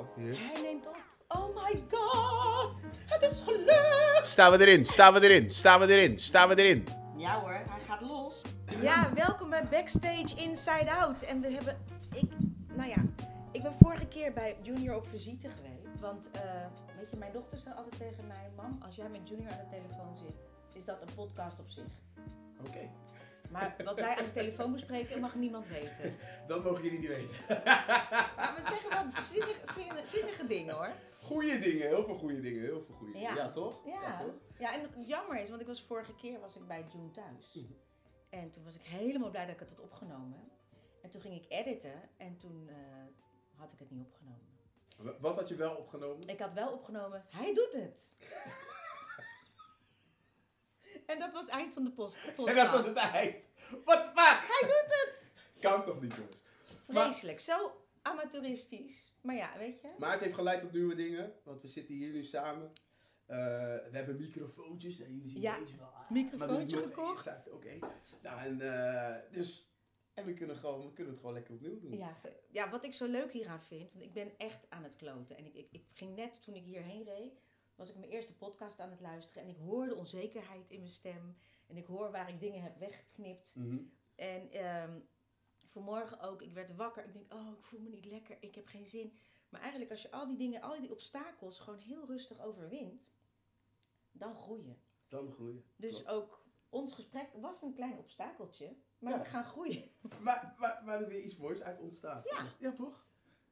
al. Hij neemt op. Oh my god, het is gelukt! Staan we erin, staan we erin, staan we erin, staan we erin. Ja hoor, hij gaat los. Ja, welkom bij Backstage Inside Out. En we hebben, ik, nou ja, ik ben vorige keer bij Junior op visite geweest. Want, eh, weet je, mijn dochter zei altijd tegen mij, mam, als jij met Junior aan de telefoon zit, is dat een podcast op zich. Oké, Maar wat wij aan de telefoon bespreken, mag niemand weten. dat mogen jullie niet weten. Maar we zeggen wel zinnige, zinnige, zinnige dingen hoor. Goeie dingen, heel veel goede dingen, heel veel goede dingen. Ja. Ja, toch? Ja. toch? ja, en het jammer is, want ik was vorige keer was ik bij June thuis. Mhm. En toen was ik helemaal blij dat ik het had opgenomen. En toen ging ik editen en toen eh, had ik het niet opgenomen. Wa- Wat had je wel opgenomen? Ik had wel opgenomen, hij doet het. en dat was het eind van de post podcast. En dat was het eind. The fuck? Hij doet het! Kan toch niet, jongens? Vreselijk, zo amateuristisch. Maar ja, weet je. Maar het heeft geleid tot nieuwe dingen, want we zitten hier nu samen. Eh, we hebben microfoontjes. en jullie zien Ja, deze wel. Ah, microfoontje is nog gekocht. Oké. Nou, en eh, dus... En we kunnen, gewoon, we kunnen het gewoon lekker opnieuw doen. Ja, ja, wat ik zo leuk hieraan vind, want ik ben echt aan het kloten. En ik, ik, ik ging net, toen ik hierheen reed, was ik mijn eerste podcast aan het luisteren. En ik hoor de onzekerheid in mijn stem. En ik hoor waar ik dingen heb weggeknipt. Mhm. En ehm, vanmorgen ook, ik werd wakker. Ik denk, oh, ik voel me niet lekker, ik heb geen zin. Maar eigenlijk als je al die dingen, al die obstakels gewoon heel rustig overwint, dan groei je. Dan groeien. Dus Klopt. ook ons gesprek was een klein obstakeltje, maar Ja. we gaan groeien. Waar, waar, waar er weer iets moois uit ontstaat. Ja. Ja, toch?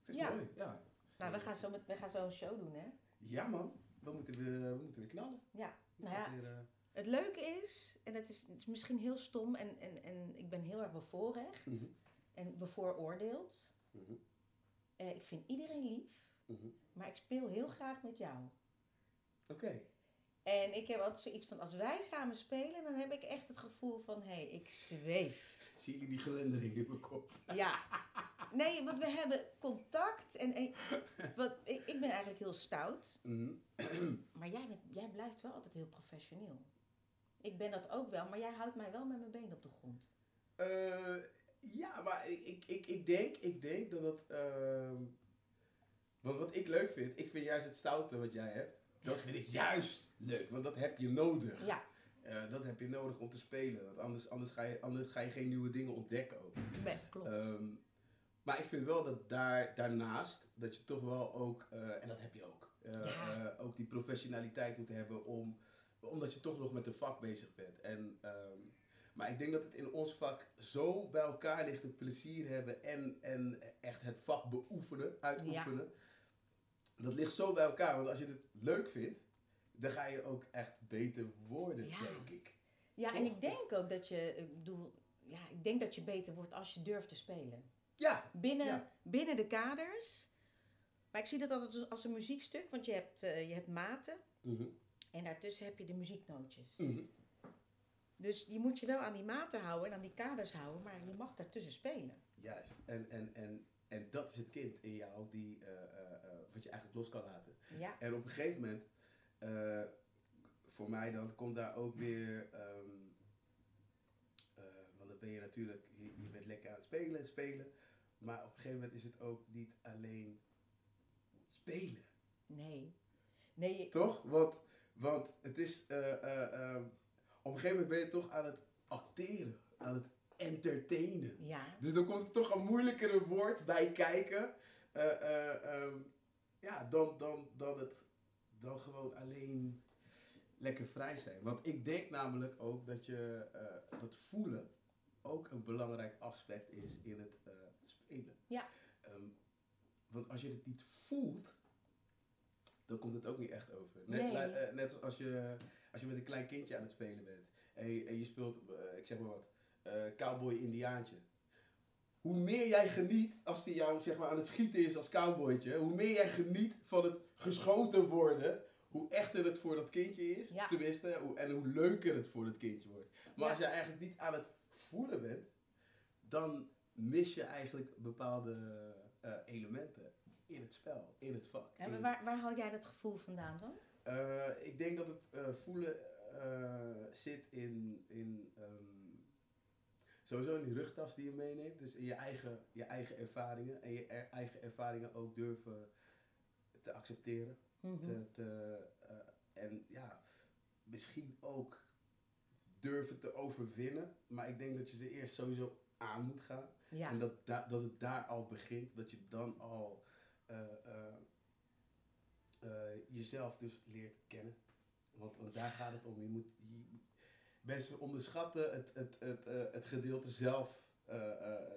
Dat is Ja. mooi, ja. Nou, we gaan zo, met, we gaan zo een show doen, hè? Ja, man. We moeten weer, we moeten weer knallen. Ja. Nou ja, weer, eh, Het leuke is, en het is, het is misschien heel stom en, en, en ik ben heel erg bevoorrecht mhm, en bevooroordeeld. mhm, Eh, ik vind iedereen lief, mhm. maar ik speel heel graag met jou. Oké. En ik heb altijd zoiets van, als wij samen spelen, dan heb ik echt het gevoel van, hé, hey, ik zweef. Zie jullie die glendering in mijn kop? Ja. Nee, want we hebben contact en, en wat, ik, ik ben eigenlijk heel stout, Mhm. maar jij, bent, jij blijft wel altijd heel professioneel. Ik ben dat ook wel, maar jij houdt mij wel met mijn been op de grond. Eh, ja, maar ik, ik, ik, denk, ik denk dat ehm, want wat ik leuk vind, ik vind juist het stoute wat jij hebt. Dat vind ik juist leuk, want dat heb je nodig. Ja, Eh, dat heb je nodig om te spelen. Want anders, anders, ga je, anders ga je geen nieuwe dingen ontdekken ook. nee, klopt. Ehm, maar ik vind wel dat daar, daarnaast, dat je toch wel ook, eh, en dat heb je ook, eh, Ja. eh, ook die professionaliteit moet hebben om, omdat je toch nog met een vak bezig bent. En, ehm, maar ik denk dat het in ons vak zo bij elkaar ligt, het plezier hebben en, en echt het vak beoefenen, uitoefenen. Dat ligt zo bij elkaar, want als je het leuk vindt, dan ga je ook echt beter worden, Ja. denk ik. Ja, en ik denk ook dat je, ik bedoel, ja, ik denk dat je beter wordt als je durft te spelen. Ja, Binnen, Ja. binnen de kaders. Maar ik zie dat altijd als- een muziekstuk, want je hebt, eh, je hebt maten Mhm. en daartussen heb je de muzieknootjes. Mhm. Dus die moet je wel aan die maten houden en aan die kaders houden, maar je mag daartussen spelen. Juist. En, en, en, en dat is het kind in jou die, eh, eh, wat je eigenlijk los kan laten. Ja, En op een gegeven moment, voor mij dan, komt daar ook weer, ehm, eh, want dan ben je natuurlijk, je, je bent lekker aan het spelen, spelen. Maar op een gegeven moment is het ook niet alleen spelen. nee. Nee, Toch? Want, want het is, ehm, op een gegeven moment ben je toch aan het acteren, aan het entertainen. ja. Dus dan komt er toch een moeilijkere woord bij kijken. eh, eh, ehm, ja, dan, dan, dan, het, dan gewoon alleen lekker vrij zijn. Want ik denk namelijk ook dat je dat voelen ook een belangrijk aspect is in het Ja. Ehm, want als je het niet voelt, dan komt het ook niet echt over. Net, Nee. la- eh, net als je, als je met een klein kindje aan het spelen bent. En je, en je speelt, eh, ik zeg maar wat, eh, cowboy indiaantje. Hoe meer jij geniet als die jou zeg maar, aan het schieten is als cowboytje, hoe meer jij geniet van het geschoten worden, hoe echter het voor dat kindje is. Ja. Tenminste, hoe, en hoe leuker het voor dat kindje wordt. Maar Ja. als jij eigenlijk niet aan het voelen bent, dan mis je eigenlijk bepaalde eh, elementen in het spel, in het vak. En waar, waar haal jij dat gevoel vandaan dan? eh, ik denk dat het eh, voelen zit in, in ehm, sowieso in die rugtas die je meeneemt. Dus in je eigen, je eigen ervaringen. En je er- eigen ervaringen ook durven te accepteren. Mhm. te, te, en ja, misschien ook durven te overwinnen. Maar ik denk dat je ze eerst sowieso aan moet gaan. Ja. En dat, da- dat het daar al begint. Dat je dan al eh, eh, eh, jezelf dus leert kennen. Want, want daar gaat het om. Je moet, je- mensen onderschatten het, het, het, eh, het gedeelte zelf.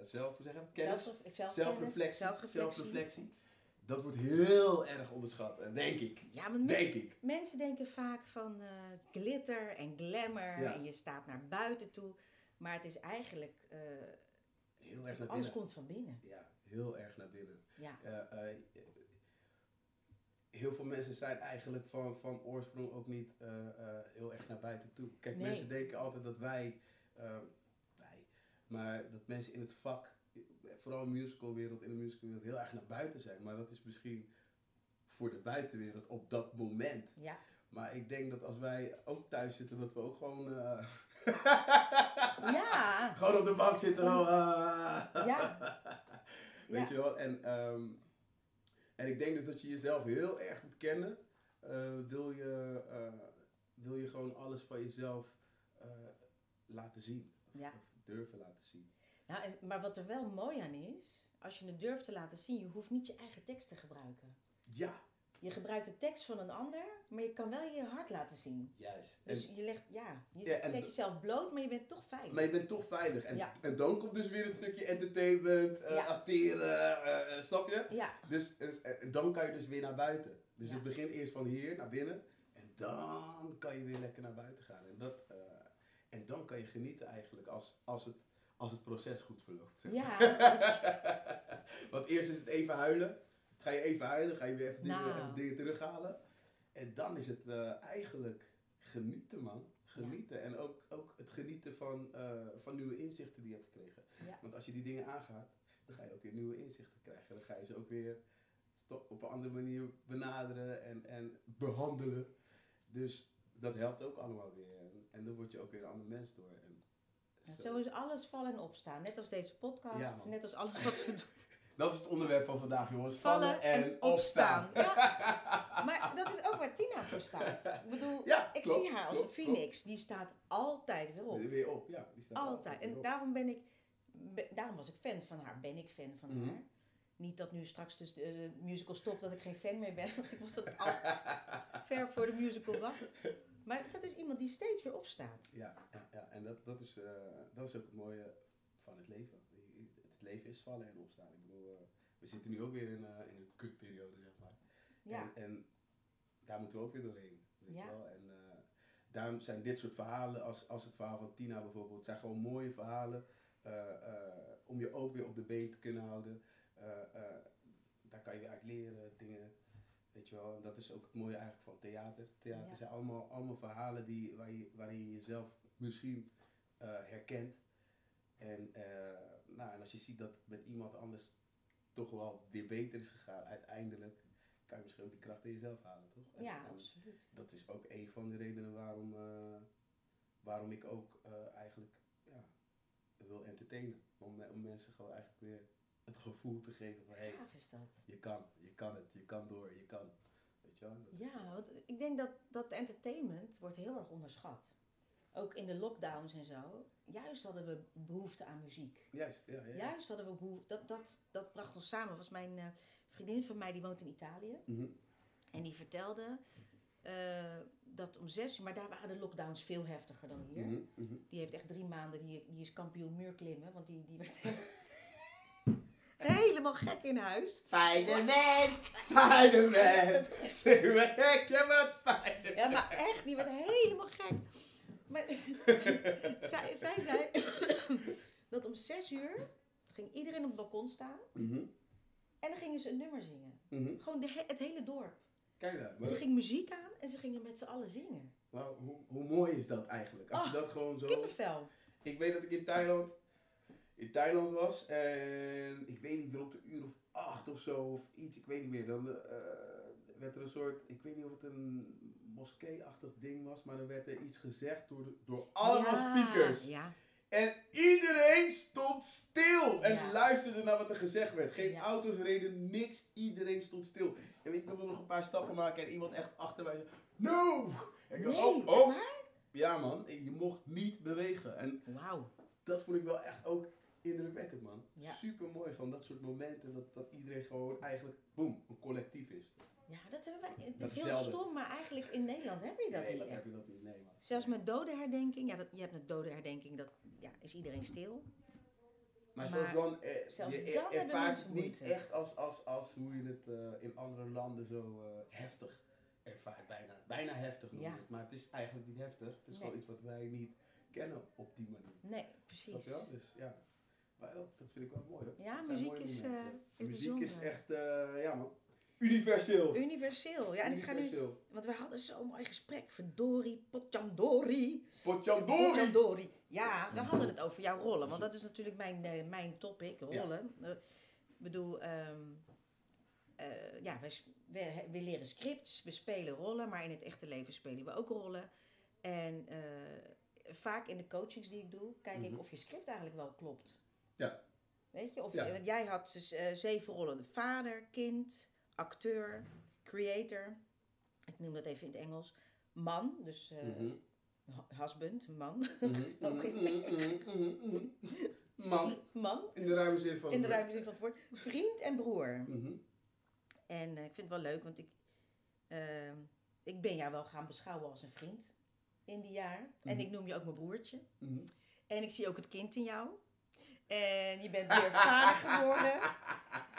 zelf, hoe zeg je dat? Kennis? Zelf, Zelfreflectie. zelfreflectie. Zelfreflectie. Dat wordt heel erg onderschat, denk ik. Ja, men- Denk ik. mensen denken vaak van glitter en glamour Ja. en je staat naar buiten toe. Maar het is eigenlijk, eh, Heel erg naar alles binnen. komt van binnen. Ja, heel erg naar binnen. Ja, Eh, eh, heel veel mensen zijn eigenlijk van, van oorsprong ook niet heel erg naar buiten toe. Kijk, Nee. mensen denken altijd dat wij, wij, maar dat mensen in het vak, vooral in de musicalwereld, in de musicalwereld, heel erg naar buiten zijn. Maar dat is misschien voor de buitenwereld op dat moment. ja. Maar ik denk dat als wij ook thuis zitten, dat we ook gewoon, eh, Ja, gewoon op de bank zitten. Oh, ah. ja. Weet Ja. je wel? En, ehm, en ik denk dus dat je jezelf heel erg moet kennen. Eh, wil, je, eh, wil je gewoon alles van jezelf eh, laten zien. Of, Ja. of durven laten zien. Nou, en, maar wat er wel mooi aan is, als je het durft te laten zien, je hoeft niet je eigen tekst te gebruiken. Ja, Je gebruikt de tekst van een ander, maar je kan wel je hart laten zien. juist. Dus En, je legt, ja, je Ja, en zet jezelf bloot, maar je bent toch veilig. maar je bent toch veilig. En, Ja. en dan komt dus weer het stukje entertainment, eh, Ja. acteren, eh, eh, snap je? Ja, Dus, dus, eh, dan kan je dus weer naar buiten. Dus het begint eerst van hier naar binnen. En dan kan je weer lekker naar buiten gaan. En, dat, en dan kan je genieten eigenlijk als, als, het, als het proces goed verloopt. ja. dus- Want eerst is het even huilen. Ga je even huilen, ga je weer even dingen, Nou. even dingen terughalen. En dan is het eh, eigenlijk genieten, man. Genieten. En ook, ook het genieten van, eh, van nieuwe inzichten die je hebt gekregen. Ja. Want als je die dingen aangaat, dan ga je ook weer nieuwe inzichten krijgen. Dan ga je ze ook weer op een andere manier benaderen en, en behandelen. Dus dat helpt ook allemaal weer. En, en dan word je ook weer een ander mens door. En Ja, zo. Is alles vallen en opstaan. Net als deze podcast, net als alles wat we doen. Dat is het onderwerp van vandaag, jongens. Vallen en opstaan. Ja. Maar dat is ook waar Tina voor staat. Ik bedoel, Ja, ik klopt, zie haar als klopt, een phoenix. Die staat altijd weer op. Weer op, ja. Die staat Altijd. En daarom ben ik, daarom was ik fan van haar. Ben ik fan van Mhm. haar. Niet dat nu straks dus de, de musical stopt dat ik geen fan meer ben. Want ik was dat al ver voor de musical was. Maar dat is iemand die steeds weer opstaat. Ja, ja, ja. en dat, dat, is, eh, dat is ook het mooie van het leven. Het leven is vallen en opstaan. Ik bedoel, eh, we zitten nu ook weer in, eh, in een kutperiode, zeg maar. Ja, En, en daar moeten we ook weer doorheen. Weet Ja. wel? En eh, daarom zijn dit soort verhalen, als, als het verhaal van Tina bijvoorbeeld, zijn gewoon mooie verhalen om je ook weer op de been te kunnen houden. Daar kan je weer uit leren, dingen. Weet je wel, en dat is ook het mooie eigenlijk van theater. Theater Ja. zijn allemaal, allemaal verhalen die, waar je, waarin je jezelf misschien herkent. En, nou, en als je ziet dat het met iemand anders toch wel weer beter is gegaan, uiteindelijk kan je misschien ook die kracht in jezelf halen, toch? En- ja en absoluut. dat is ook een van de redenen waarom, eh, waarom ik ook eh, eigenlijk ja, wil entertainen. Om, om mensen gewoon eigenlijk weer het gevoel te geven van hé, hey, Gaaf is dat. je kan, je kan het, je kan door, je kan. Weet je wel? Ja, want ik denk dat, dat entertainment wordt heel erg onderschat. Ook in de lockdowns en zo. Juist hadden we behoefte aan muziek. Juist, ja. ja, ja. Juist hadden we behoefte. Dat, dat, dat bracht ons samen. was mijn eh, vriendin van mij, die woont in Italië. Mhm. En die vertelde eh, dat om zes uur, maar daar waren de lockdowns veel heftiger dan hier. Mhm, mhm. Die heeft echt drie maanden, die, die is kampioen muurklimmen, want die, die werd helemaal gek in huis. Spider-Man, Spider-Man, zeg maar gek, je wat Spider-Man. Ja, maar echt, die werd helemaal gek. Maar zij, zij zei dat om zes uur ging iedereen op het balkon staan Mhm, en dan gingen ze een nummer zingen. mhm. Gewoon de, he- het hele dorp. Kijk daar, Er ging muziek aan en ze gingen met z'n allen zingen. maar hoe, hoe mooi is dat eigenlijk? Als je Oh, dat gewoon zo... Kippenvel. Ik weet dat ik in Thailand, in Thailand was en ik weet niet, er op de uur of acht of zo of iets, ik weet niet meer. Dan eh, werd er een soort, ik weet niet of het een moskee-achtig ding was, maar er werd er iets gezegd door, de- door allemaal Ja, speakers. Ja, En iedereen stond stil en Ja. luisterde naar wat er gezegd werd. Geen auto's reden, niks. Iedereen stond stil. En ik wilde nog een paar stappen maken en iemand echt achter mij zei, no! En ik dacht, Nee, oh, oh. maar? Ja man, je mocht niet bewegen. En Wauw. dat vond ik wel echt ook indrukwekkend man. Super mooi, gewoon dat soort momenten. Dat, dat iedereen gewoon eigenlijk, boom, een collectief is. Ja, dat hebben wij. Het Dat is is heel zelden. stom, maar eigenlijk in Nederland heb je dat nee, niet dat echt. heb je dat niet. Nee. Zelfs met dodenherdenking, ja, dat, je hebt een dodenherdenking, dat ja, is iedereen stil. Maar, Maar zelfs dan, eh, zelfs je dan er- ervaart het niet moeite. echt als, als, als hoe je het eh, in andere landen zo eh, heftig ervaart. Bijna, bijna heftig noem je Ja. het. Maar het is eigenlijk niet heftig. Het is Nee. gewoon iets wat wij niet kennen op die manier. Nee, Snap precies. je wel? Dus ja, maar dat, dat vind ik wel mooi hoor. Ja, muziek mooie is, eh, is Muziek is echt, eh, ja man, universeel. Universeel. Ja, en ik ga nu, want we hadden zo'n mooi gesprek. Verdorie, potjandori. Potjandori! Potjandori. Ja, we hadden het over jouw rollen, want dat is natuurlijk mijn, eh, mijn topic, rollen. Eh, Ik bedoel, ehm, eh, ja, we, we leren scripts, we spelen rollen, maar in het echte leven spelen we ook rollen. En vaak in de coachings die ik doe, kijk Mhm. ik of je script eigenlijk wel klopt. Ja. Weet je, of Ja. want jij had dus zeven rollen: vader, kind, acteur, creator. Ik noem dat even in het Engels. Man, dus hu- husband, man. mhm, mhm. Man, Man, in de ruime zin van in de het ruime zin van het woord. Vriend en broer. En eh, ik vind het wel leuk, want ik, eh, ik ben jou wel gaan beschouwen als een vriend in die jaar. En ik noem je ook mijn broertje. En ik zie ook het kind in jou. En je bent weer vader geworden.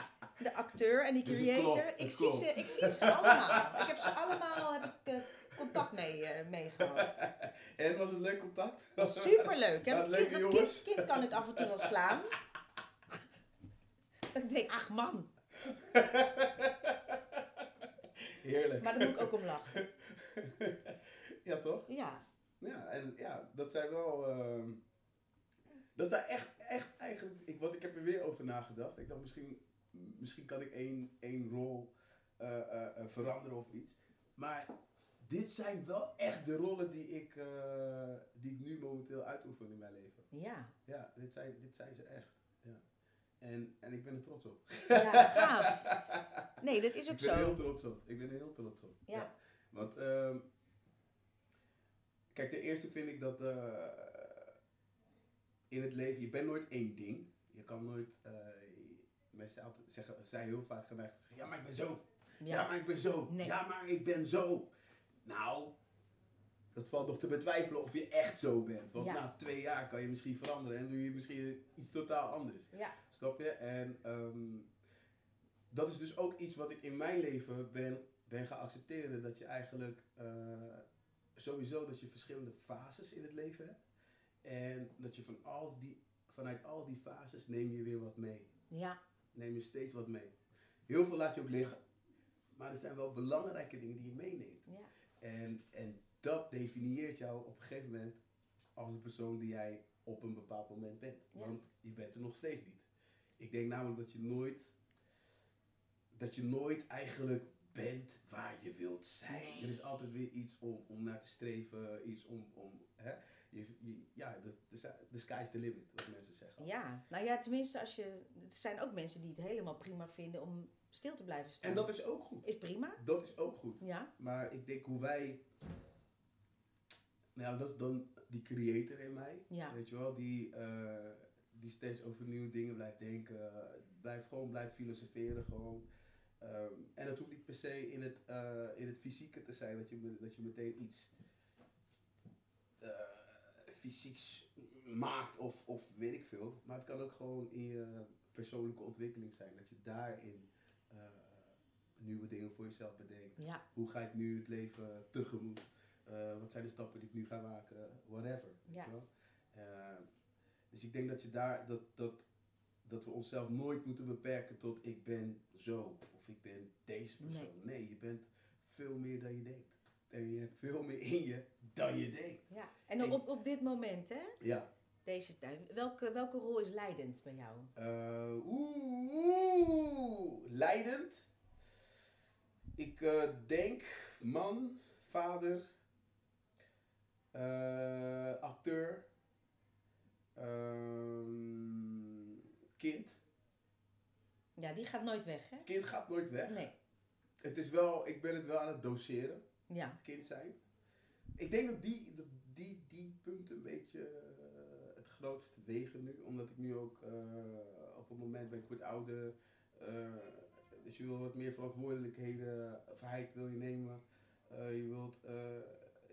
De acteur en die Dus creator. klopt, ik, zie klopt. ze, ik zie ze allemaal. Ik heb ze allemaal heb ik, eh, contact mee, eh, mee gehad. En was het leuk contact? Superleuk. Ja, dat kind, leuke dat jongens. kind, kind kan ik af en toe wel slaan. Dat ik denk, ach man. Heerlijk. Maar daar moet ik ook om lachen. ja, toch? Ja. Ja, en ja, dat zijn wel. ehm, dat zijn echt, echt eigenlijk. Ik, want ik heb er weer over nagedacht. Ik dacht misschien, misschien kan ik één, één rol eh, eh, eh, veranderen of iets. Maar dit zijn wel echt de rollen die ik, die ik nu momenteel uitoefen in mijn leven. Ja. Ja, dit zijn, dit zijn ze echt. Ja. En, en ik ben er trots op. Ja, gaaf. Nee, dat is ook ik ben er heel zo. trots op. Ik ben er heel trots op. Ja. Want, ehm, kijk, ten eerste vind ik dat in het leven, je bent nooit één ding. Je kan nooit, mensen altijd zeggen, zijn heel vaak geneigd te zeggen, ja maar ik ben zo. Ja, Ja. maar ik ben zo. Nee. Ja maar ik ben zo. Nou, dat valt nog te betwijfelen of je echt zo bent. Want Ja. na twee jaar kan je misschien veranderen en doe je misschien iets totaal anders. Ja. Snap je? En ehm, dat is dus ook iets wat ik in mijn leven ben, ben gaan accepteren. Dat je eigenlijk eh, sowieso dat je verschillende fases in het leven hebt. En dat je van al die, vanuit al die fases neem je weer wat mee. Ja. Neem je steeds wat mee. Heel veel laat je ook liggen. Maar er zijn wel belangrijke dingen die je meeneemt. Ja. En, en dat definieert jou op een gegeven moment als de persoon die jij op een bepaald moment bent. Ja. Want je bent er nog steeds niet. Ik denk namelijk dat je nooit, dat je nooit eigenlijk bent waar je wilt zijn. Nee. Er is altijd weer iets om, om naar te streven, iets om, om hè? Je, je- ja, de, de, de sky's the limit, wat mensen zeggen. Ja. Nou ja, tenminste, als je, er zijn ook mensen die het helemaal prima vinden om stil te blijven staan. En dat is ook goed. is prima. Dat is ook goed. Ja. Maar ik denk hoe wij. Nou, dat is dan die creator in mij. Ja. Weet je wel, die, eh, die steeds over nieuwe dingen blijft denken. Blijft gewoon blijft filosoferen. Gewoon. Ehm, en dat hoeft niet per se in het, eh, in het fysieke te zijn, dat je, dat je meteen iets fysieks maakt of, of weet ik veel. Maar het kan ook gewoon in je persoonlijke ontwikkeling zijn. Dat je daarin eh, nieuwe dingen voor jezelf bedenkt. Ja. Hoe ga ik nu het leven tegemoet? Eh, wat zijn de stappen die ik nu ga maken? Whatever. weet Ja. je wel? Eh, dus ik denk dat je daar dat, dat, dat we onszelf nooit moeten beperken tot ik ben zo of ik ben deze persoon. Nee, je bent veel meer dan je denkt. En je hebt veel meer in je dan je denkt. ja. En op, op dit moment, hè? Ja. Deze tijd. Welke, welke rol is leidend bij jou? Eh, Oeh, oeh, leidend. Ik eh, denk man, vader, eh, acteur, Ehm, kind. Ja, die gaat nooit weg, hè? Kind gaat nooit weg. Nee. Het is wel, ik ben het wel aan het doseren, Ja. het kind zijn. Ik denk dat die, dat die, die punten een beetje eh, het grootste wegen nu. Omdat ik nu ook eh, op het moment ben ik wat ouder. eh, dus je wil wat meer verantwoordelijkheden, verheid wil je nemen. Je wilt,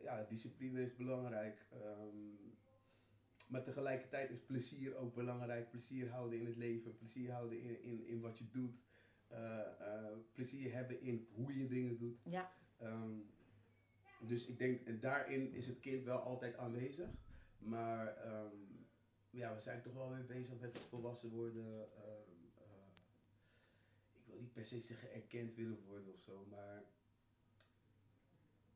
ja, discipline is belangrijk. Ehm, maar tegelijkertijd is plezier ook belangrijk. Plezier houden in het leven, plezier houden in, in, in wat je doet. Plezier hebben in hoe je dingen doet. Ja. Ehm, dus ik denk, en daarin is het kind wel altijd aanwezig. Maar ehm, ja, we zijn toch wel weer bezig met het volwassen worden. Ehm, eh, ik wil niet per se zeggen erkend willen worden of zo, maar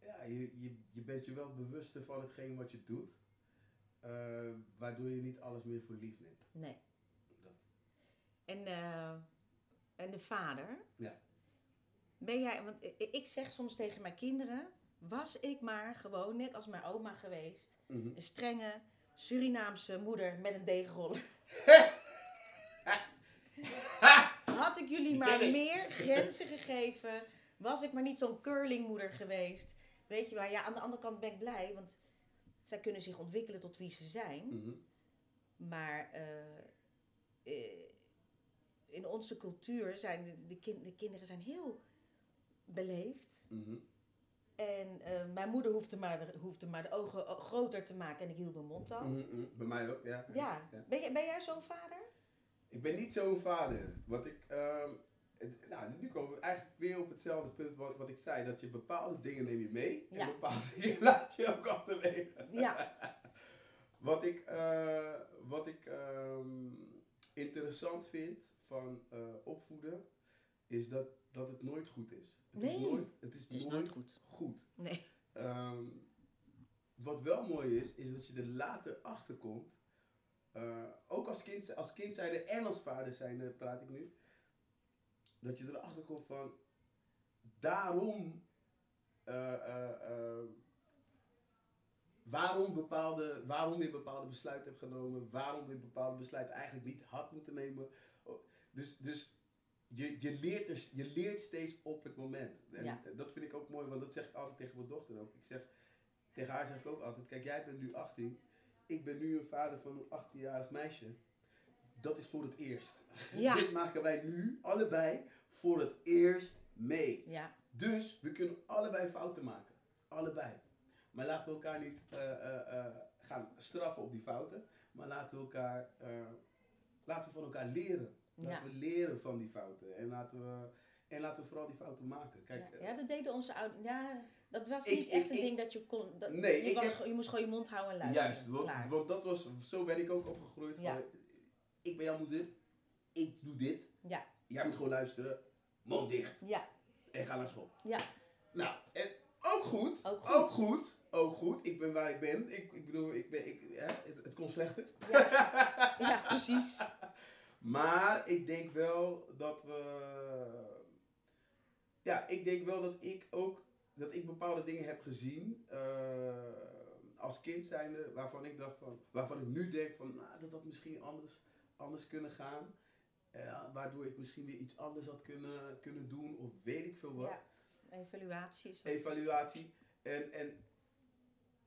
ja, je, je, je bent je wel bewuster van hetgeen wat je doet. eh, waardoor je niet alles meer voor lief neemt. Nee. Dat. En, eh, en de vader? Ja. Ben jij, want ik zeg soms tegen mijn kinderen, was ik maar gewoon net als mijn oma geweest. Mhm. Een strenge Surinaamse moeder met een deegroller. Had ik jullie maar meer grenzen gegeven, was ik maar niet zo'n curlingmoeder geweest. Weet je waar, ja, aan de andere kant ben ik blij, want zij kunnen zich ontwikkelen tot wie ze zijn. Mhm. Maar eh, eh, in onze cultuur zijn de, de kinderen zijn heel beleefd. Mhm. En eh, mijn moeder hoefde maar, de, hoefde maar de ogen o- groter te maken en ik hield mijn mond al. Mhm, mhm. Bij mij ook, ja. Ja. Ben, jij, ben jij zo'n vader? Ik ben niet zo'n vader. Wat ik, ehm, nou, nu komen we eigenlijk weer op hetzelfde punt wat, wat ik zei. Dat je bepaalde dingen neem je mee en Ja. bepaalde dingen laat je ook achterwege. Ja. wat ik, eh, wat ik ehm, interessant vind van eh, opvoeden, is dat, dat het nooit goed is. Het Nee, is nooit, het is het is nooit, nooit goed. goed. Nee. Ehm, wat wel mooi is, is dat je er later achter komt. eh, ook als kind, als kind zijnde en als vader zijnde praat ik nu. Dat je erachter komt van daarom. eh, eh, eh, waarom, bepaalde, waarom je bepaalde besluiten hebt genomen. Waarom je bepaalde besluiten eigenlijk niet had moeten nemen. Oh, Dus, dus je, je, leert er, je leert steeds op het moment. En Ja. dat vind ik ook mooi, want dat zeg ik altijd tegen mijn dochter ook. Ik zeg, tegen haar zeg ik ook altijd, kijk jij bent nu 18. Ik ben nu een vader van een 18-jarig meisje. Dat is voor het eerst. Ja. Dit maken wij nu allebei voor het eerst mee. Ja. Dus we kunnen allebei fouten maken. Allebei. Maar laten we elkaar niet eh, eh, eh, gaan straffen op die fouten. Maar laten we elkaar, laten we van elkaar leren. Laten Ja. we leren van die fouten. En laten we, en laten we vooral die fouten maken. Kijk, Ja, ja, dat deden onze ouders. Ja, dat was Ik- niet echt een ding dat je kon. Dat, Nee, je, was, heb- je moest gewoon je mond houden en luisteren. Juist, want, want dat was, zo ben ik ook opgegroeid. Ja. Van, ik ben jouw moeder, ik doe dit. Ja. Jij moet gewoon luisteren, mond dicht Ja, en ga naar school. ja, Nou, en ook goed, Ook goed. ook goed, ook goed. Ik ben waar ik ben. Ik, ik bedoel, ik ben, ik, het, het kon slechter. ja, precies. Maar ik denk wel dat we. Ja, ik denk wel dat ik ook. Dat ik bepaalde dingen heb gezien. eh, als kind zijnde. Waarvan ik dacht van. Waarvan ik nu denk van. Nou, dat dat misschien anders, anders kunnen gaan. Eh, waardoor ik misschien weer iets anders had kunnen, kunnen doen. Of weet ik veel wat. Ja. Evaluatie is dat. Evaluatie. En, en,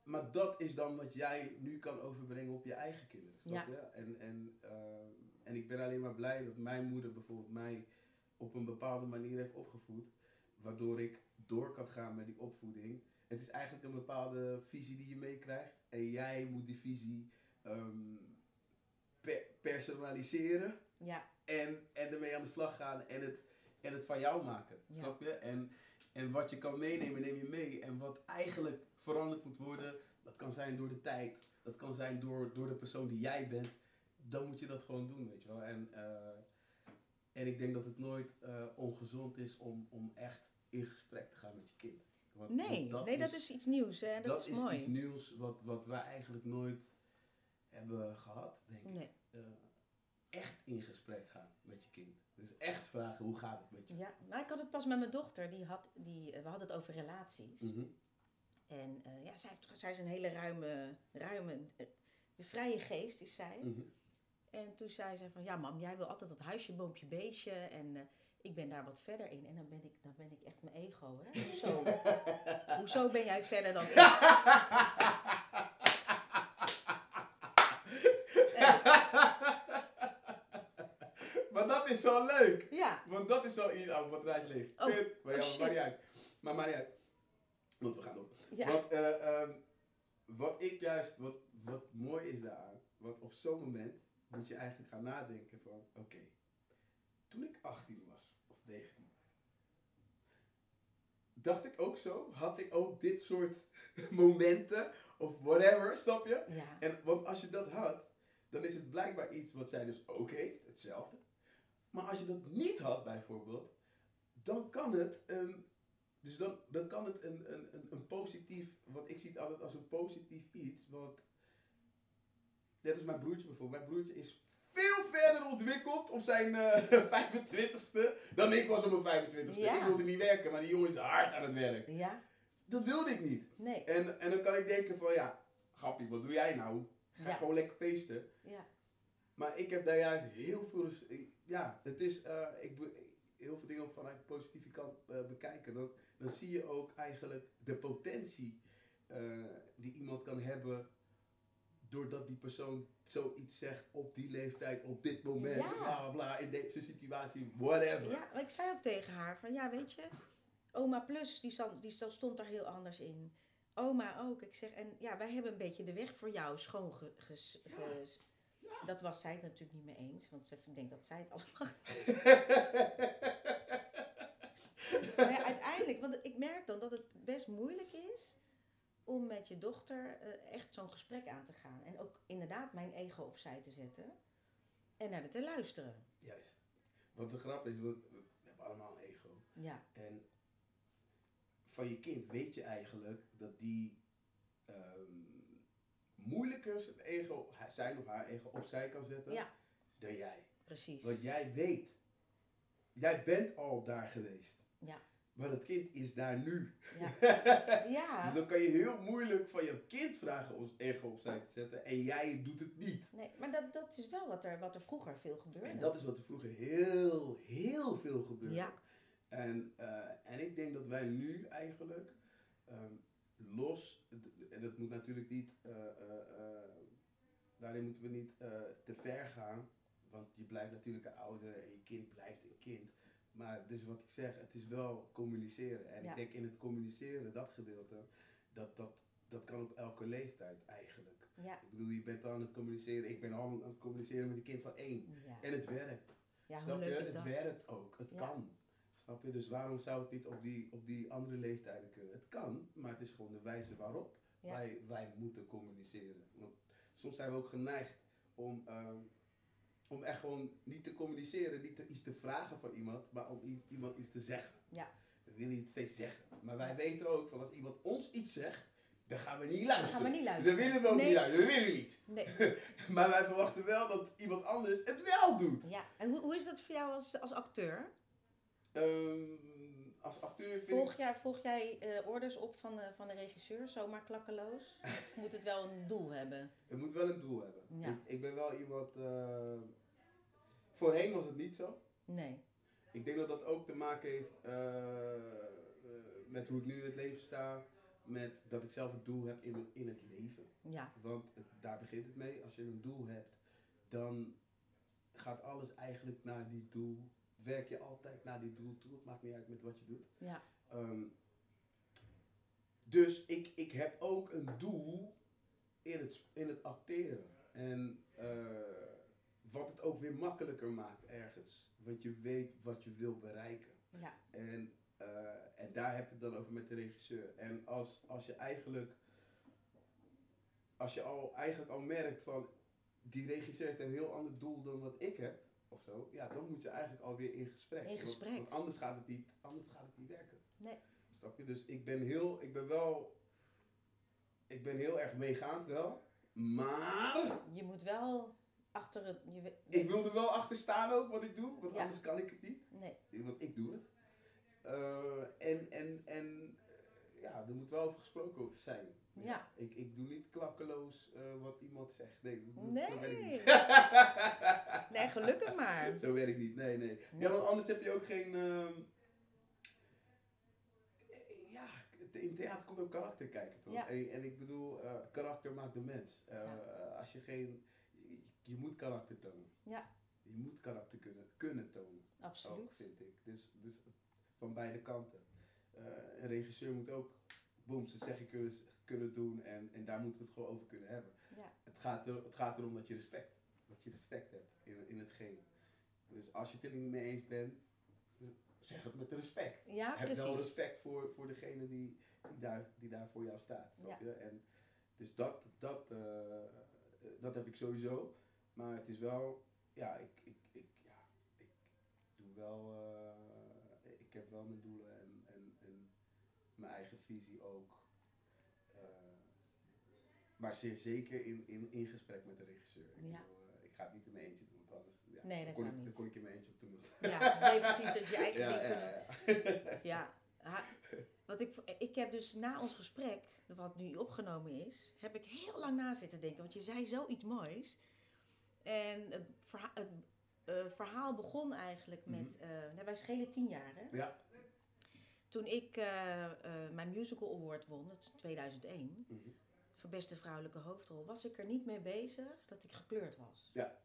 maar dat is dan wat jij nu kan overbrengen op je eigen kinderen. Snap Ja. je? En, en, ehm, en ik ben alleen maar blij dat mijn moeder bijvoorbeeld mij op een bepaalde manier heeft opgevoed. Waardoor ik door kan gaan met die opvoeding. Het is eigenlijk een bepaalde visie die je meekrijgt. En jij moet die visie ehm, pe- personaliseren. Ja, En, en ermee aan de slag gaan en het, en het van jou maken. Ja. Snap je? En, en wat je kan meenemen, neem je mee. En wat eigenlijk veranderd moet worden, dat kan zijn door de tijd. Dat kan zijn door, door de persoon die jij bent. Dan moet je dat gewoon doen, weet je wel. En, eh, en ik denk dat het nooit eh, ongezond is om, om echt in gesprek te gaan met je kind. Want- nee, want nee, dat is iets nieuws. Hè? Dat, is, mooi. iets nieuws wat, wat wij eigenlijk nooit hebben gehad, denk ik eh, echt in gesprek gaan met je kind. Dus echt vragen hoe gaat het met je. Ja, nou, ik had het pas met mijn dochter. Die had, die, we hadden het over relaties. Mhm. En ja, zij, heeft, zij is een hele ruime, ruime, vrije geest is zij. Mhm. En toen zei ze van, ja mam, jij wil altijd dat huisje, boompje, beestje. En eh, ik ben daar wat verder in. En dan ben ik, dan ben ik echt mijn ego, hè. Hoezo? Hoezo ben jij verder dan ik? maar dat is zo leuk. Ja, Want dat is zo iets. Oh, wat reis leeg. Oh, maar ja, oh, maar niet uit. Maar niet uit. Want we gaan door. ja. Want, eh, ehm, wat ik juist, wat, wat mooi is daaraan, want op zo'n moment moet je eigenlijk gaan nadenken van, oké, toen ik 18 was, of 19, dacht ik ook zo, had ik ook dit soort momenten, of whatever, snap je? ja. En, want als je dat had, dan is het blijkbaar iets wat zij dus ook heeft, hetzelfde. Maar als je dat niet had bijvoorbeeld, dan kan het een, dus dan, dan kan het een, een, een, positief, want ik zie het altijd als een positief iets, want net als mijn broertje bijvoorbeeld, mijn broertje is veel verder ontwikkeld op zijn eh 25ste dan ik was op mijn 25ste. Ja. Ik wilde niet werken, maar die jongen is hard aan het werk. Ja, Dat wilde ik niet. nee. En, en dan kan ik denken van ja, grappie, wat doe jij nou? Ga Ja. gewoon lekker feesten. Ja, Maar ik heb daar juist heel veel, ja, het is, eh, ik heel veel dingen vanuit de positieve kant eh, bekijken. Dan, dan zie je ook eigenlijk de potentie eh, die iemand kan hebben doordat die persoon zoiets zegt op die leeftijd, op dit moment, Ja. bla bla bla, in deze situatie, whatever. ja, maar ik zei ook tegen haar van, ja weet je, oma plus, die, zat- die stond daar heel anders in. Oma ook. Ik zeg, en ja, wij hebben een beetje de weg voor jou schoon ge- ges- ges- Dat was zij het natuurlijk niet mee eens, want ze denkt dat zij het allemaal Maar uiteindelijk, want ik merk dan dat het best moeilijk is om met je dochter eh, echt zo'n gesprek aan te gaan. En ook inderdaad mijn ego opzij te zetten en naar de te luisteren. Juist. Want de grap is, we, we hebben allemaal een ego. Ja, En van je kind weet je eigenlijk dat die ehm, moeilijker zijn ego, zijn of haar ego opzij kan zetten ja dan jij. precies. Want jij weet, jij bent al daar geweest. Ja. Maar het kind is daar nu. Ja. Ja, Dus dan kan je heel moeilijk van je kind vragen om ego opzij te zetten en jij doet het niet. nee, maar dat, dat is wel wat er, wat er vroeger veel gebeurde. En dat is wat er vroeger heel, heel veel gebeurde. Ja. En, eh, en ik denk dat wij nu eigenlijk ehm, los, en dat moet natuurlijk niet, eh, eh, daarin moeten we niet te ver gaan, want je blijft natuurlijk een ouder en je kind blijft een kind. Maar dus wat ik zeg, het is wel communiceren. En Ja. ik denk in het communiceren, dat gedeelte, dat, dat, dat kan op elke leeftijd eigenlijk. Ja, Ik bedoel, je bent al aan het communiceren, ik ben al aan het communiceren met een kind van één. ja. En het werkt. Snap je? het dat? werkt ook. Het kan. Snap je? Dus waarom zou het niet op die, op die andere leeftijden kunnen? Het kan, maar het is gewoon de wijze waarop wij, wij moeten communiceren. Want soms zijn we ook geneigd om, ehm, om echt gewoon niet te communiceren, niet te, iets te vragen van iemand, maar om iemand iets te zeggen. Ja. We willen iets steeds zeggen. Maar wij weten ook van als iemand ons iets zegt, dan gaan we niet Dan luisteren. gaan we niet Dan luisteren. willen we ook Nee. niet luisteren. We willen niet. Nee. Maar wij verwachten wel dat iemand anders het wel doet. Ja, en hoe, hoe is dat voor jou als, als acteur? Ehm, als acteur vind. Volg jij, volg jij eh, orders op van de, van de regisseur, zomaar klakkeloos? Of moet het wel een doel hebben? Het moet wel een doel hebben. Ja. Ik, ik ben wel iemand... eh, voorheen was het niet zo. Nee. Ik denk dat dat ook te maken heeft eh, met hoe ik nu in het leven sta. Met dat ik zelf een doel heb in, in het leven. Ja, Want het- daar begint het mee. Als je een doel hebt, dan gaat alles eigenlijk naar die doel. Werk je altijd naar die doel toe. Het maakt niet uit met wat je doet. ja, Ehm, dus ik, ik heb ook een doel in het, in het acteren. En eh, wat het ook weer makkelijker maakt ergens. Want je weet wat je wil bereiken. ja, En, eh, en daar heb je het dan over met de regisseur. En als, als je eigenlijk, als je al, eigenlijk al merkt van die regisseur heeft een heel ander doel dan wat ik heb, of zo, ja, dan moet je eigenlijk alweer in gesprek. In gesprek. Want, anders gaat het niet, anders gaat het niet werken. Nee. Snap je? Dus ik ben heel, ik ben wel, ik ben heel erg meegaand wel, maar je moet wel achter het... Je, ik wil er wel achter staan ook wat ik doe, want Ja. anders kan ik het niet. Nee, want ik doe het. Eh, en, en, en ja, er moet wel over gesproken zijn. Ja. Ik, ik doe niet klakkeloos eh, wat iemand zegt. Nee, dat, dat- Nee. zo werkt niet. Nee, gelukkig maar. Zo werkt niet, nee, nee. Ja, want anders heb je ook geen... ehm, ja, in theater komt ook karakter kijken, toch? Ja. En, en ik bedoel, eh, karakter maakt de mens. Eh, Als je geen... Je, je moet karakter tonen. Ja. Je moet karakter kunnen, kunnen tonen. Ook, Absoluut. vind ik. Dus, dus van beide kanten. Een regisseur moet ook boom, zijn zeggen kunnen, kunnen doen en, en daar moeten we het gewoon over kunnen hebben. Ja. Het, gaat er, het gaat erom dat je respect, dat je respect hebt in, in hetgeen. Dus als je het er niet mee eens bent, zeg het met respect. Ja, Heb wel respect voor, voor degene die, die, daar, die daar voor jou staat. Snap je? En dus dat, dat, eh, dat heb ik sowieso. Maar het is wel, ja, ik, ik, ik, ja, ik doe wel, eh, ik heb wel mijn doelen en, en, en mijn eigen visie ook. Eh, maar zeer zeker in, in, in gesprek met de regisseur. Ik, Ja. bedoel, eh, ik ga het niet in mijn eentje doen, want anders ja, Nee, dat kon kan ik, niet. Dan kon ik in mijn eentje op mond. Ja, nee, precies. Dat je je eigen Ja, ding ja, ja. Ja, ha- wat ik, ik heb dus na ons gesprek, wat nu opgenomen is, heb ik heel lang na zitten denken. Want je zei zoiets moois. En het, verha- het eh, verhaal begon eigenlijk met, nou, wij schelen tien jaar hè. Ja. Toen ik eh, eh, mijn musical award won, dat is 2001, Mhm. voor beste vrouwelijke hoofdrol, was ik er niet mee bezig dat ik gekleurd was. Ja.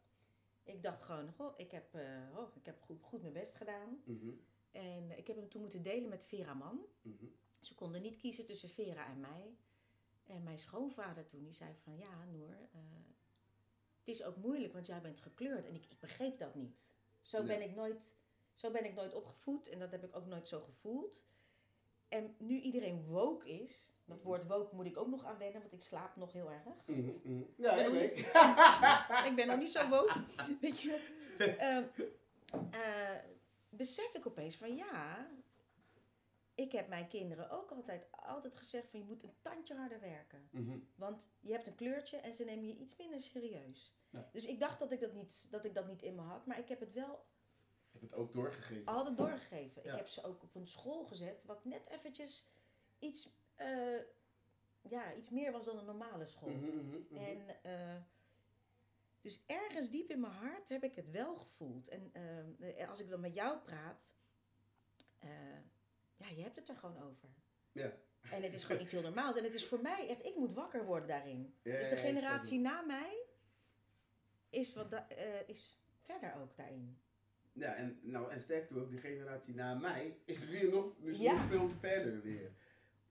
Ik dacht gewoon, goh, ik heb, eh, oh, ik heb goed, goed mijn best gedaan. Mhm. En ik heb hem toen moeten delen met Vera Mann. Mhm. Ze konden niet kiezen tussen Vera en mij. En mijn schoonvader toen, die zei van, ja Noor, het is ook moeilijk, want jij bent gekleurd. En ik, ik begreep dat niet. Zo ben ik nooit, zo ben ik nooit opgevoed en dat heb ik ook nooit zo gevoeld. En nu iedereen woke is, dat woord woke moet ik ook nog aan wennen, want ik slaap nog heel erg. Mhm, mhm. Ja, ben ik ik ben nog niet zo woke. Weet je. Ehm, eh, besef ik opeens van ja, ik heb mijn kinderen ook altijd, altijd gezegd van je moet een tandje harder werken. Mhm. Want je hebt een kleurtje en ze nemen je iets minder serieus. Ja. Dus ik dacht dat ik dat, niet, dat ik dat niet in me had, maar ik heb het wel het ook doorgegeven. altijd doorgegeven. Ja. Ik heb ze ook op een school gezet, wat net eventjes iets, eh, ja, iets meer was dan een normale school. Mhm, mhm, mhm. En eh, dus ergens diep in mijn hart heb ik het wel gevoeld. En eh, als ik dan met jou praat, ja, je hebt het er gewoon over. Ja. En het is gewoon iets heel normaals. En het is voor mij echt, ik moet wakker worden daarin. Ja, dus de generatie na mij is, wat da- is verder ook daarin. Ja, en, nou, en sterker nog, die generatie na mij is weer nog, dus Ja. nog veel verder weer.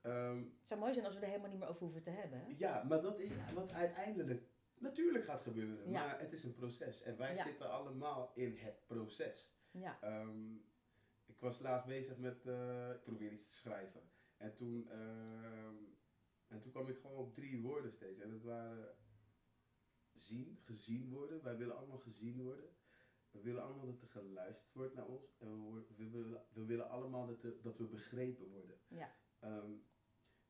Ehm, Het zou mooi zijn als we er helemaal niet meer over hoeven te hebben. hè? ja, maar dat is wat uiteindelijk natuurlijk gaat gebeuren. Ja. Maar het is een proces. En wij Ja. zitten allemaal in het proces. Ja, Ehm, ik was laatst bezig met, eh, ik probeer iets te schrijven. En toen, ehm, en toen kwam ik gewoon op drie woorden steeds. En dat waren zien, gezien worden. Wij willen allemaal gezien worden. We willen allemaal dat er geluisterd wordt naar ons. En we, willen, we willen allemaal dat, er- dat we begrepen worden. ja, Ehm,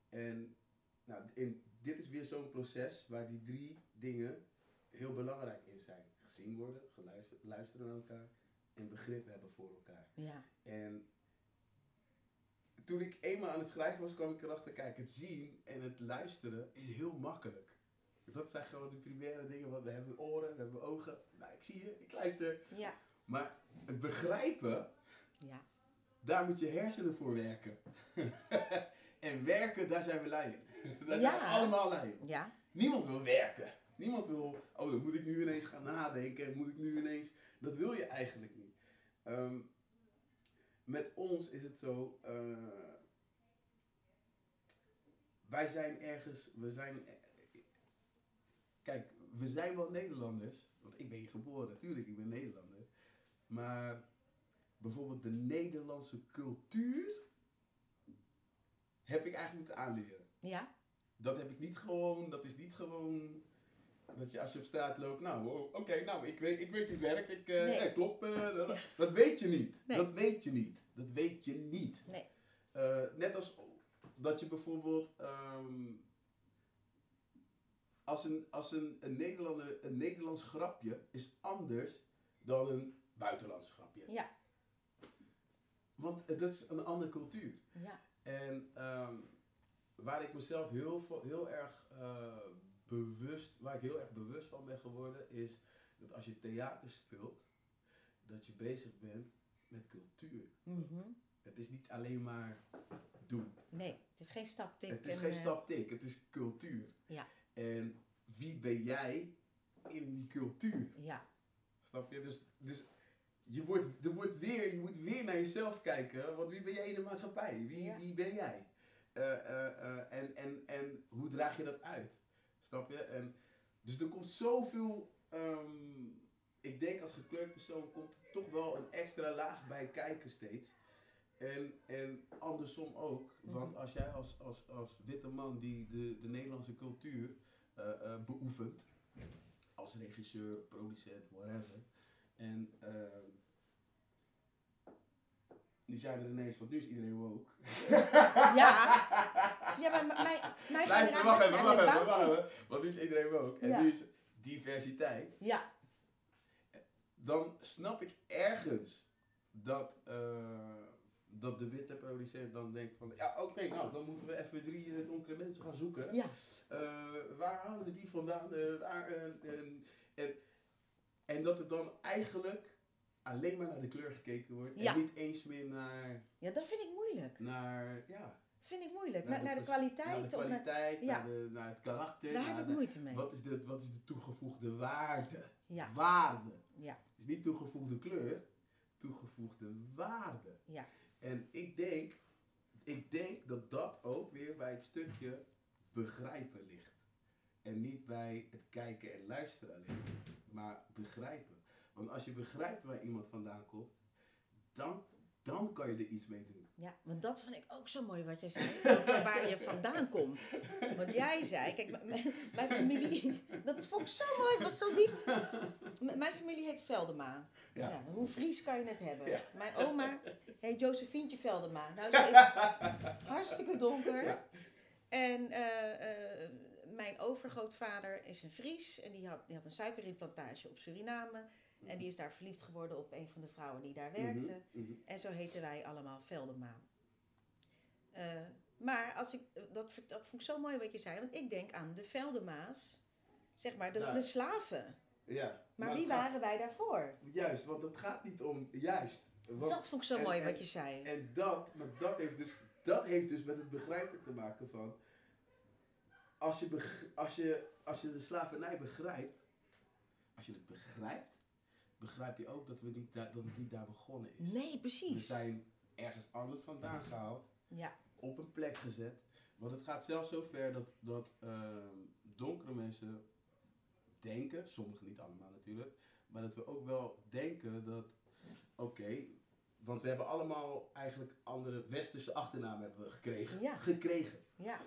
en nou, in, dit is weer zo'n proces waar die drie dingen heel belangrijk in zijn. Gezien worden, geluisterd, luisteren naar elkaar en begrip hebben voor elkaar. ja, En toen ik eenmaal aan het schrijven was, kwam ik erachter, kijk, het zien en het luisteren is heel makkelijk. Dat zijn gewoon de primaire dingen, want we hebben oren, we hebben ogen. Nou, ik zie je, ik luister. ja, Maar het begrijpen, ja, daar moet je hersenen voor werken. en werken, daar zijn we lui in. Daar Ja. zijn we allemaal lui in. ja, Niemand wil werken. Niemand wil, oh, dan moet ik nu ineens gaan nadenken. en Moet ik nu ineens. Dat wil je eigenlijk niet. Ehm, met ons is het zo. eh, wij zijn ergens. We zijn. Eh, Kijk, we zijn wel Nederlanders. Want ik ben hier geboren, natuurlijk, ik ben Nederlander. Maar bijvoorbeeld de Nederlandse cultuur. heb ik eigenlijk moeten aanleren. ja, Dat heb ik niet gewoon, dat is niet gewoon dat je als je op straat loopt, nou oh, oké, nou ik weet, ik weet het werkt, ik, eh, Nee. nee, klopt, eh, dat, dat weet je niet. Nee. Dat weet je niet. Dat weet je niet. nee, Eh, net als dat je bijvoorbeeld ehm, als, een, als een, een, Nederlander, een Nederlands grapje is anders dan een buitenlands grapje. ja, Want dat is een andere cultuur. ja, En ehm, waar ik mezelf heel, heel erg eh, bewust, waar ik heel erg bewust van ben geworden, is dat als je theater speelt, dat je bezig bent met cultuur. Mhm. Het is niet alleen maar doen. Nee, het is geen staptik. Het is en, geen eh, staptik, het is cultuur. Ja. En wie ben jij in die cultuur? Ja, Snap je? Dus, dus je, wordt, er wordt weer, je moet weer naar jezelf kijken. Want wie ben jij in de maatschappij? Wie, Ja. wie ben jij? Eh, eh, eh, en, en, en hoe draag je dat uit? Snap je? En, dus er komt zoveel. ehm, ik denk als gekleurd persoon komt er toch wel een extra laag bij kijken steeds. En, en andersom ook. Want als jij als, als, als witte man die de, de Nederlandse cultuur eh, eh, beoefent, als regisseur, producent, whatever. En ehm, die er ineens, want nu is iedereen woke. Ja. ja maar mijn, mijn Luister, wacht even, wacht even, wacht even. Want nu is iedereen woke. En Ja. nu is diversiteit. Ja, Dan snap ik ergens dat, eh, dat de witte producent dan denkt van... Ja, oké, nou, dan moeten we even drie eh, donkere mensen gaan zoeken. ja, Eh, waar halen we die vandaan? Eh, daar, en, en, dat er dan eigenlijk alleen maar naar de kleur gekeken wordt. Ja. En niet eens meer naar, ja, dat vind ik moeilijk. naar, ja, Dat vind ik moeilijk. Naar, naar de kwaliteit. Naar de of naar, kwaliteit, ja. naar, de, naar het karakter. daar heb ik de- moeite mee. wat, is de, wat is de toegevoegde waarde? Ja, Waarde. ja, Het is niet toegevoegde kleur, toegevoegde waarde. ja. En ik denk, ik denk dat dat ook weer bij het stukje begrijpen ligt. En niet bij het kijken en luisteren alleen, maar begrijpen. Want als je begrijpt waar iemand vandaan komt, dan, dan kan je er iets mee doen. Ja, want dat vond ik ook zo mooi wat jij zei. Over waar je vandaan komt. Want jij zei, kijk, mijn familie, dat vond ik zo mooi, het was zo diep. M- Mijn familie heet Veldema. Ja. Ja, hoe Fries kan je het hebben? Ja. Mijn oma heet Josephientje Veldema. Nou, ze is hartstikke donker. Ja. En eh, eh, mijn overgrootvader is een Fries en die had, die had een suikerrietplantage op Suriname. En die is daar verliefd geworden op een van de vrouwen die daar werkte. Mhm, mhm. En zo heten wij allemaal Veldema. Eh, maar als ik, dat, dat vond ik zo mooi wat je zei, want ik denk aan de Veldema's, zeg maar de, de slaven. Ja, Maar wie gaat- waren wij daarvoor? Juist, want het gaat niet om juist. Want, dat vond ik zo en- mooi en- wat je zei. En dat, maar dat heeft dus, dat heeft dus met het begrijpen te maken van, als je, als je, als je de slavernij begrijpt, als je het begrijpt, begrijp je ook dat, we niet dat het niet daar begonnen is. Nee, We precies. zijn ergens anders vandaan gehaald, Ja, op een plek gezet. Want het gaat zelfs zo ver dat, dat ehm, donkere mensen denken, sommigen niet allemaal natuurlijk, maar dat we ook wel denken dat, oké, want we hebben allemaal eigenlijk andere westerse achternamen hebben we gekregen. Ja. gekregen. ja,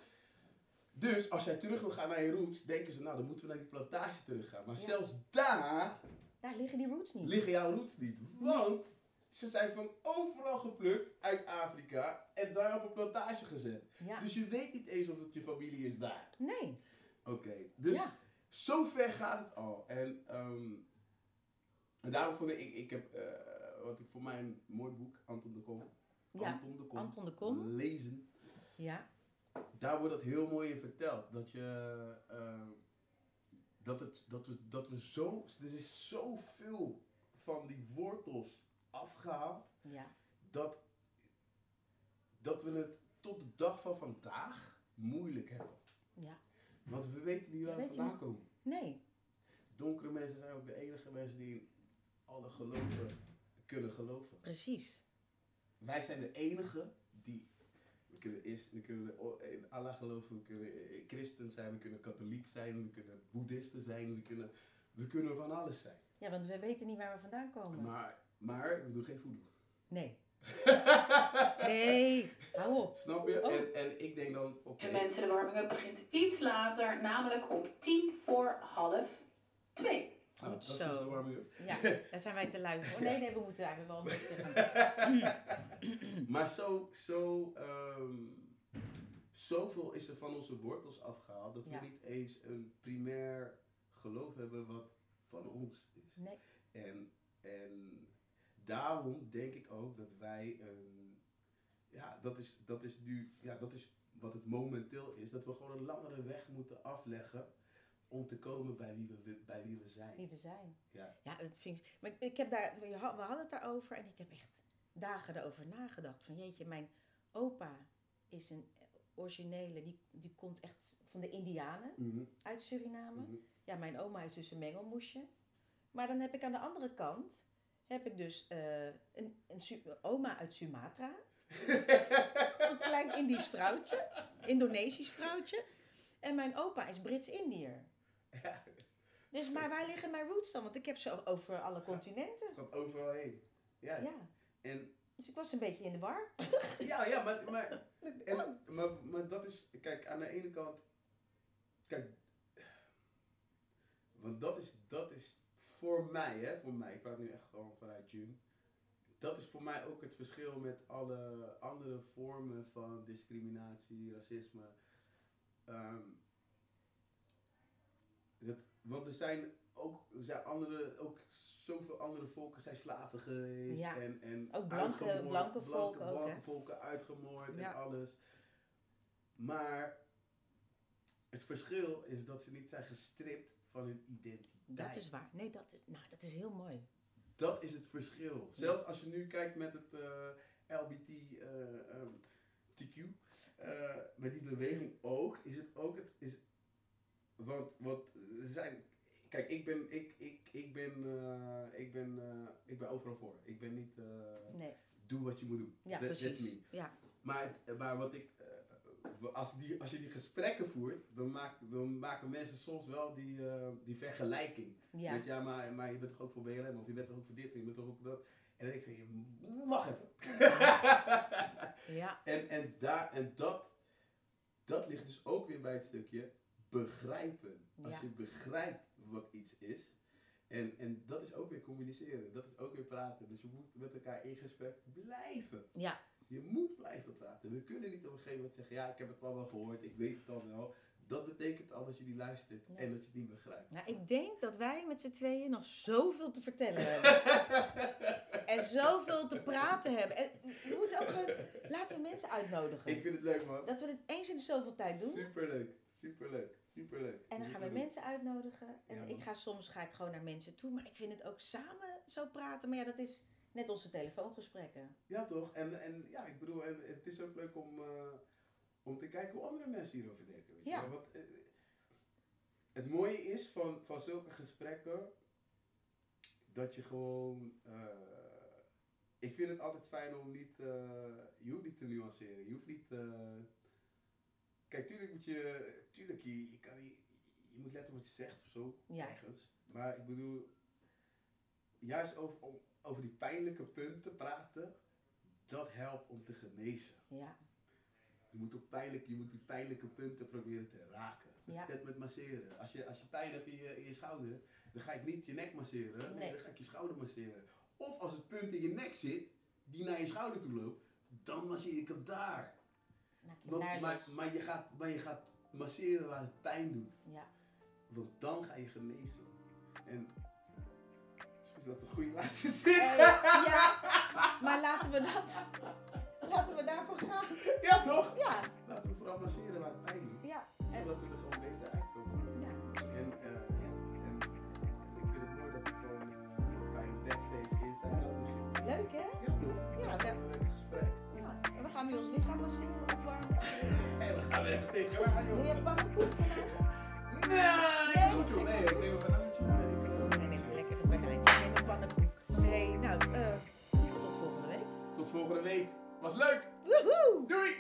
Dus als jij terug wil gaan naar je roots, denken ze, nou dan moeten we naar die plantage terug gaan. Maar Ja. zelfs daar daar liggen die roots niet. liggen jouw roots niet. Want ze zijn van overal geplukt uit Afrika en daar op een plantage gezet. Ja, Dus je weet niet eens of het je familie is daar. nee. Oké, dus Ja, zo ver gaat het al. En, ehm, en daarom vond ik, ik, ik heb, eh, wat ik voor mijn mooi boek, Anton de Kom, ja. Anton de Kom, Anton de Kom. lezen. Ja, Daar wordt dat heel mooi in verteld. Dat je, ehm, dat, het, dat, we, dat we zo, er is zoveel van die wortels afgehaald. ja, dat, dat we het tot de dag van vandaag moeilijk hebben. ja. Want we weten niet waar we vandaan komen. Nee, Donkere mensen zijn ook de enige mensen die in alle geloven kunnen geloven. precies. Wij zijn de enige kunnen, is, we kunnen in Allah geloven, we kunnen eh, christen zijn, we kunnen katholiek zijn, we kunnen boeddhisten zijn, we kunnen, we kunnen van alles zijn. Ja, want we weten niet waar we vandaan komen. Maar, maar we doen geen voodoo. Nee. Nee, hou op. Snap je? Oh. En, en ik denk dan, oké, De mensen, de warming-up begint iets later, namelijk om tien voor half twee. Goed dat zo. is de. Ja, daar zijn wij te lui voor. Nee, nee, we moeten eigenlijk wel een beetje gaan. Maar zo, zo, ehm, zoveel is er van onze wortels afgehaald dat Ja. we niet eens een primair geloof hebben wat van ons is. Nee. En, en daarom denk ik ook dat wij een, ja, dat is, dat is nu, ja, dat is wat het momenteel is, dat we gewoon een langere weg moeten afleggen om te komen bij wie we, bij wie we zijn. Wie we zijn. Ja. Ja, dat vind ik. Maar ik, ik heb daar, we ha- we hadden het daarover en ik heb echt dagen erover nagedacht. Van jeetje, mijn opa is een originele, die, die komt echt van de Indianen Mhm, uit Suriname. mhm. Ja, mijn oma is dus een mengelmoesje. Maar dan heb ik aan de andere kant, heb ik dus eh, een, een oma uit Sumatra. een klein Indisch vrouwtje, Indonesisch vrouwtje. En mijn opa is Brits-Indiër. Ja, Dus, maar waar liggen mijn roots dan? Want ik heb ze over alle continenten. het gaat overal heen. Ja. Ja, En dus ik was een beetje in de war. ja, ja, maar, maar, en, maar, maar dat is, kijk, aan de ene kant, kijk, want dat is, dat is voor mij, hè, voor mij, ik praat nu echt gewoon vanuit June, dat is voor mij ook het verschil met alle andere vormen van discriminatie, racisme. Ehm, dat, want er zijn ook, er zijn andere, ook zoveel andere volken zijn slaven geweest. Ja. En, en Ook blanke- uitgemoord, blanke volken ook, blanke hè? volken uitgemoord Ja. en alles. Maar het verschil is dat ze niet zijn gestript van hun identiteit. Dat is waar. Nee, dat is, nou, dat is heel mooi. Dat is het verschil. Zelfs als je nu kijkt met het eh, LBT, eh, ehm, TQ, eh, met die beweging ook, is het ook het. Is, want, want zijn. Kijk, ik ben, ik, ik, ik ben, eh, ik ben, eh, ik ben overal voor. Ik ben niet. eh, Nee, doe wat je moet doen. ja, That- That's me. precies. Ja, Maar, maar wat ik, als, die, als je die gesprekken voert, dan, maak, dan maken mensen soms wel die, die vergelijking. ja. Met ja, maar, maar je bent toch ook voor BLM, of je bent toch ook voor dit, je bent toch ook voor dat. En dan denk ik, van, wacht even. ja. en en, daar, en dat, dat ligt dus ook weer bij het stukje begrijpen. Als je begrijpt wat iets is. En, en dat is ook weer communiceren, dat is ook weer praten. Dus je moet met elkaar in gesprek blijven. ja. Je moet blijven praten. We kunnen niet op een gegeven moment zeggen, ja, ik heb het al wel gehoord, ik weet het al wel. Dat betekent al dat je niet luistert Ja. en dat je het niet begrijpt. Nou, ik denk dat wij met z'n tweeën nog zoveel te vertellen hebben. en zoveel te praten hebben. En we moeten ook gewoon... Laten we mensen uitnodigen. Ik vind het leuk, man. Dat we dit eens in de zoveel tijd doen. Superleuk, superleuk, superleuk. En dan gaan we mensen uitnodigen. En Ja, ik ga soms ga ik gewoon naar mensen toe. Maar ik vind het ook samen zo praten. Maar ja, dat is net onze telefoongesprekken. Ja, toch? En, en ja, ik bedoel, en, het is ook leuk om, eh, om te kijken hoe andere mensen hierover denken. Weet Ja. Want, eh, het mooie is van, van zulke gesprekken dat je gewoon. eh, ik vind het altijd fijn om niet. je hoeft niet te nuanceren. Je hoeft niet. Kijk, tuurlijk moet je. Tuurlijk, je, je, kan, je, je moet letten op wat je zegt of zo. Ja. Ergens. Maar ik bedoel. Juist over, om, over die pijnlijke punten praten. Dat helpt om te genezen. Ja, Je moet, op pijnlijk, je moet die pijnlijke punten proberen te raken. Dat Ja. is net met masseren. Als je, als je pijn hebt in je, in je schouder, dan ga ik niet je nek masseren. Nee, Nee. dan ga ik je schouder masseren. Of als het punt in je nek zit, die naar je schouder toe loopt, dan masseer ik hem daar. Daar maar, los. maar, je gaat, maar je gaat masseren waar het pijn doet. Ja. Want dan ga je genezen. En misschien is dat een goede laatste zin. Eh, ja, maar laten we dat... Laten we daarvoor gaan. Ja toch? Ja, Laten we vooral masseren waar het pijn doet. ja. En, Zodat we er gewoon beter uitkomen. ja. En, eh, ja, en ik vind het mooi dat het gewoon eh, bij een backstage begint. Leuk hè? Ja, toch? Ja, dat is leuk gesprek. Ja. En we gaan nu ons lichaam masseren, we gaan er even tegenaan, Wil joh. je pannenkoek vandaag? Nee, Nee? goed joh. Nee, ik neem een banaantje. Ik, eh, Hij neemt lekker een banaantje en een pannenkoek. hey, nou, eh, tot volgende week. Tot volgende week. Was leuk. Woehoe! Doei!